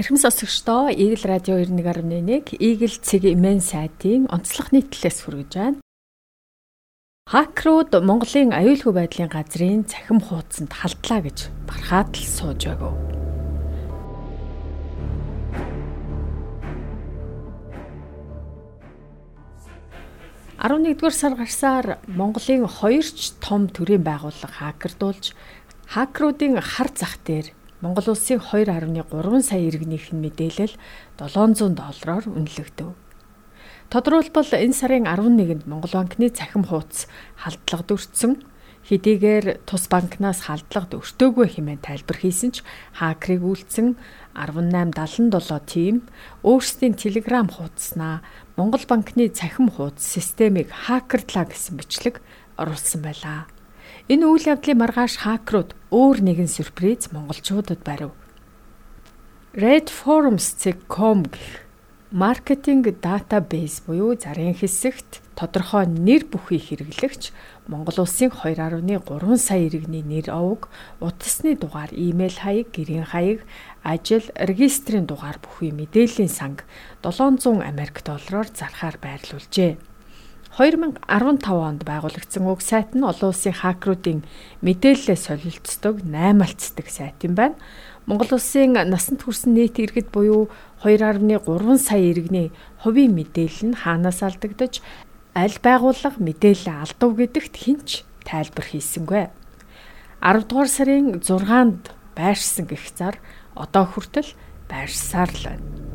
Эрхэм сонсогчдоо Eagle радио 91.1 Eagle цэг имэн сайтын онцлог нийтлэлээс хүргэж байна. Хакрууд Монголын аюулгүй байдлын газрын цахим хуудсанд халдлаа гэж бархаад л сууж байгаав. Арваннэгдүгээр сар гарсаар Монголын хоёрч том төрийн байгууллага хакердуулж хакеруудын хар зах дээр Монгол улсын 2.3 сая иргэнийх нь мэдээлэл 700 доллараар үнэлэгдэв. Тодорхойлбол энэ сарын 11-нд Монгол банкны цахим хуудас халдлага дүрцсэн хэдийгээр тус банкнаас халдлага өртөөгүй хэмээн тайлбар хийсэн ч хакерыг үйлцэн 1877 тим өөрсдийн Telegram хуудаснаа Монгол банкны цахим хуудас системийг хакердлаа гэсэн бичлэг оруулсан байлаа. Энэ үйл явдлын маргааш хакерууд өөр нэгэн сюрприз монголчуудад барив. redforums.com гэх маркетинг датабейс буюу зарын хэсэгт тодорхой нэр бүхий хэрэглэгч Монгол улсын 2.3 сая иргэний нэр овог, утасны дугаар, имэйл хаяг, гэрийн хаяг, ажил, регистрийн дугаар бүхий мэдээллийн санг 700 Америк доллараар зархаар байрлуулжээ. 2015 онд байгуулагдсан уг сайт нь олон улсын хакеруудын мэдээлэлээ солилцдог, наймалцдаг сайт юм байна. Монгол улсын насанд хүрсэн нийт иргэд буюу 2.3 сая иргэний хувийн мэдээлэл нь хаанаас алдагдаж аль байгууллага мэдээлэл алдав гэдэгт хинч тайлбар хийсэнгүй. 10 дугаар сарын 6-нд байршсан гэх зар одоо хүртэл байршсаар л байна.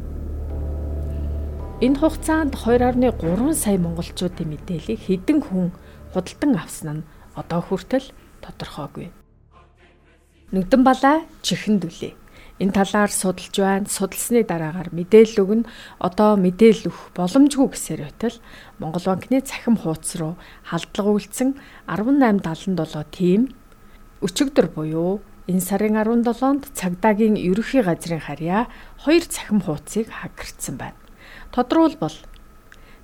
Энэ хугацаанд 2.3 сая монголчуудын мэдээллийг хэдэн хүн худалдан авсан нь одоо хүртэл тодорхойгүй. Нүдэн балаа чихэн дүлээ. Энэ талаар судалж байна. Судалсны дараагаар мэдээлэл өгнө. Одоо мэдээлэл өгөх боломжгүй гэсээр байтал Монгол банкны цахим хуудас руу халдлага үйлдсэн 1877 тим өчигдөр буюу энэ сарын 17-нд цагдаагийн ерөнхий газрын харьяа хоёр цахим хуудсыг хакердсан байна. Тодруулбал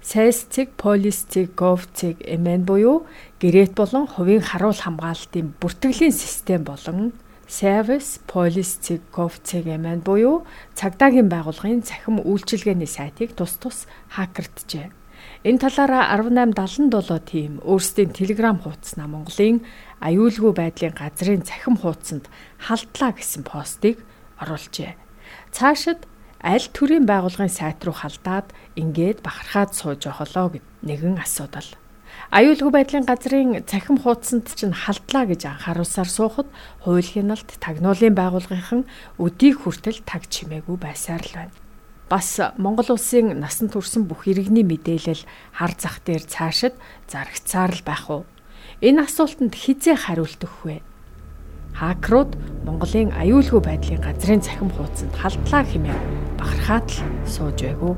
Сайс цэг, полис цэг, гов цэг, MN буюу гэрэт болон хувийн харуул хамгаалалтын бүртгэлийн систем болон Service Police цэг, gov цэг MN буюу цагдаагийн байгууллагын цахим үйлчилгээний сайтыг тус тус хакерджээ. Энэ талаараа 1877 тим өөрсдийн Telegram хуудаснаа Монголын аюулгүй байдлын газрын цахим хуудсанд халдлаа гэсэн постыг оруулжээ. Цаашид аль төрлийн байгууллагын сайт руу халдаад ингээд бахархаад сууж охолоо гэд нэгэн асуудал. Аюулгүй байдлын газрын цахим хуудсанд чинь халдлаа гэж анхааруулсаар суухад хууль хяналт тагнуулын байгууллагынхан өдийг хүртэл таг чимээгүй байсаар л байна. Бас Монгол улсын насанд хүрсэн бүх иргэний мэдээлэл хар зах дээр цаашид зарагцаар л байх уу? Энэ асуултанд хизээ хариулт өгөх вэ? Хакерууд Монголын аюулгүй байдлын газрын цахим хуудсанд халдлаа хэмээн бахархаад л сууж байгав.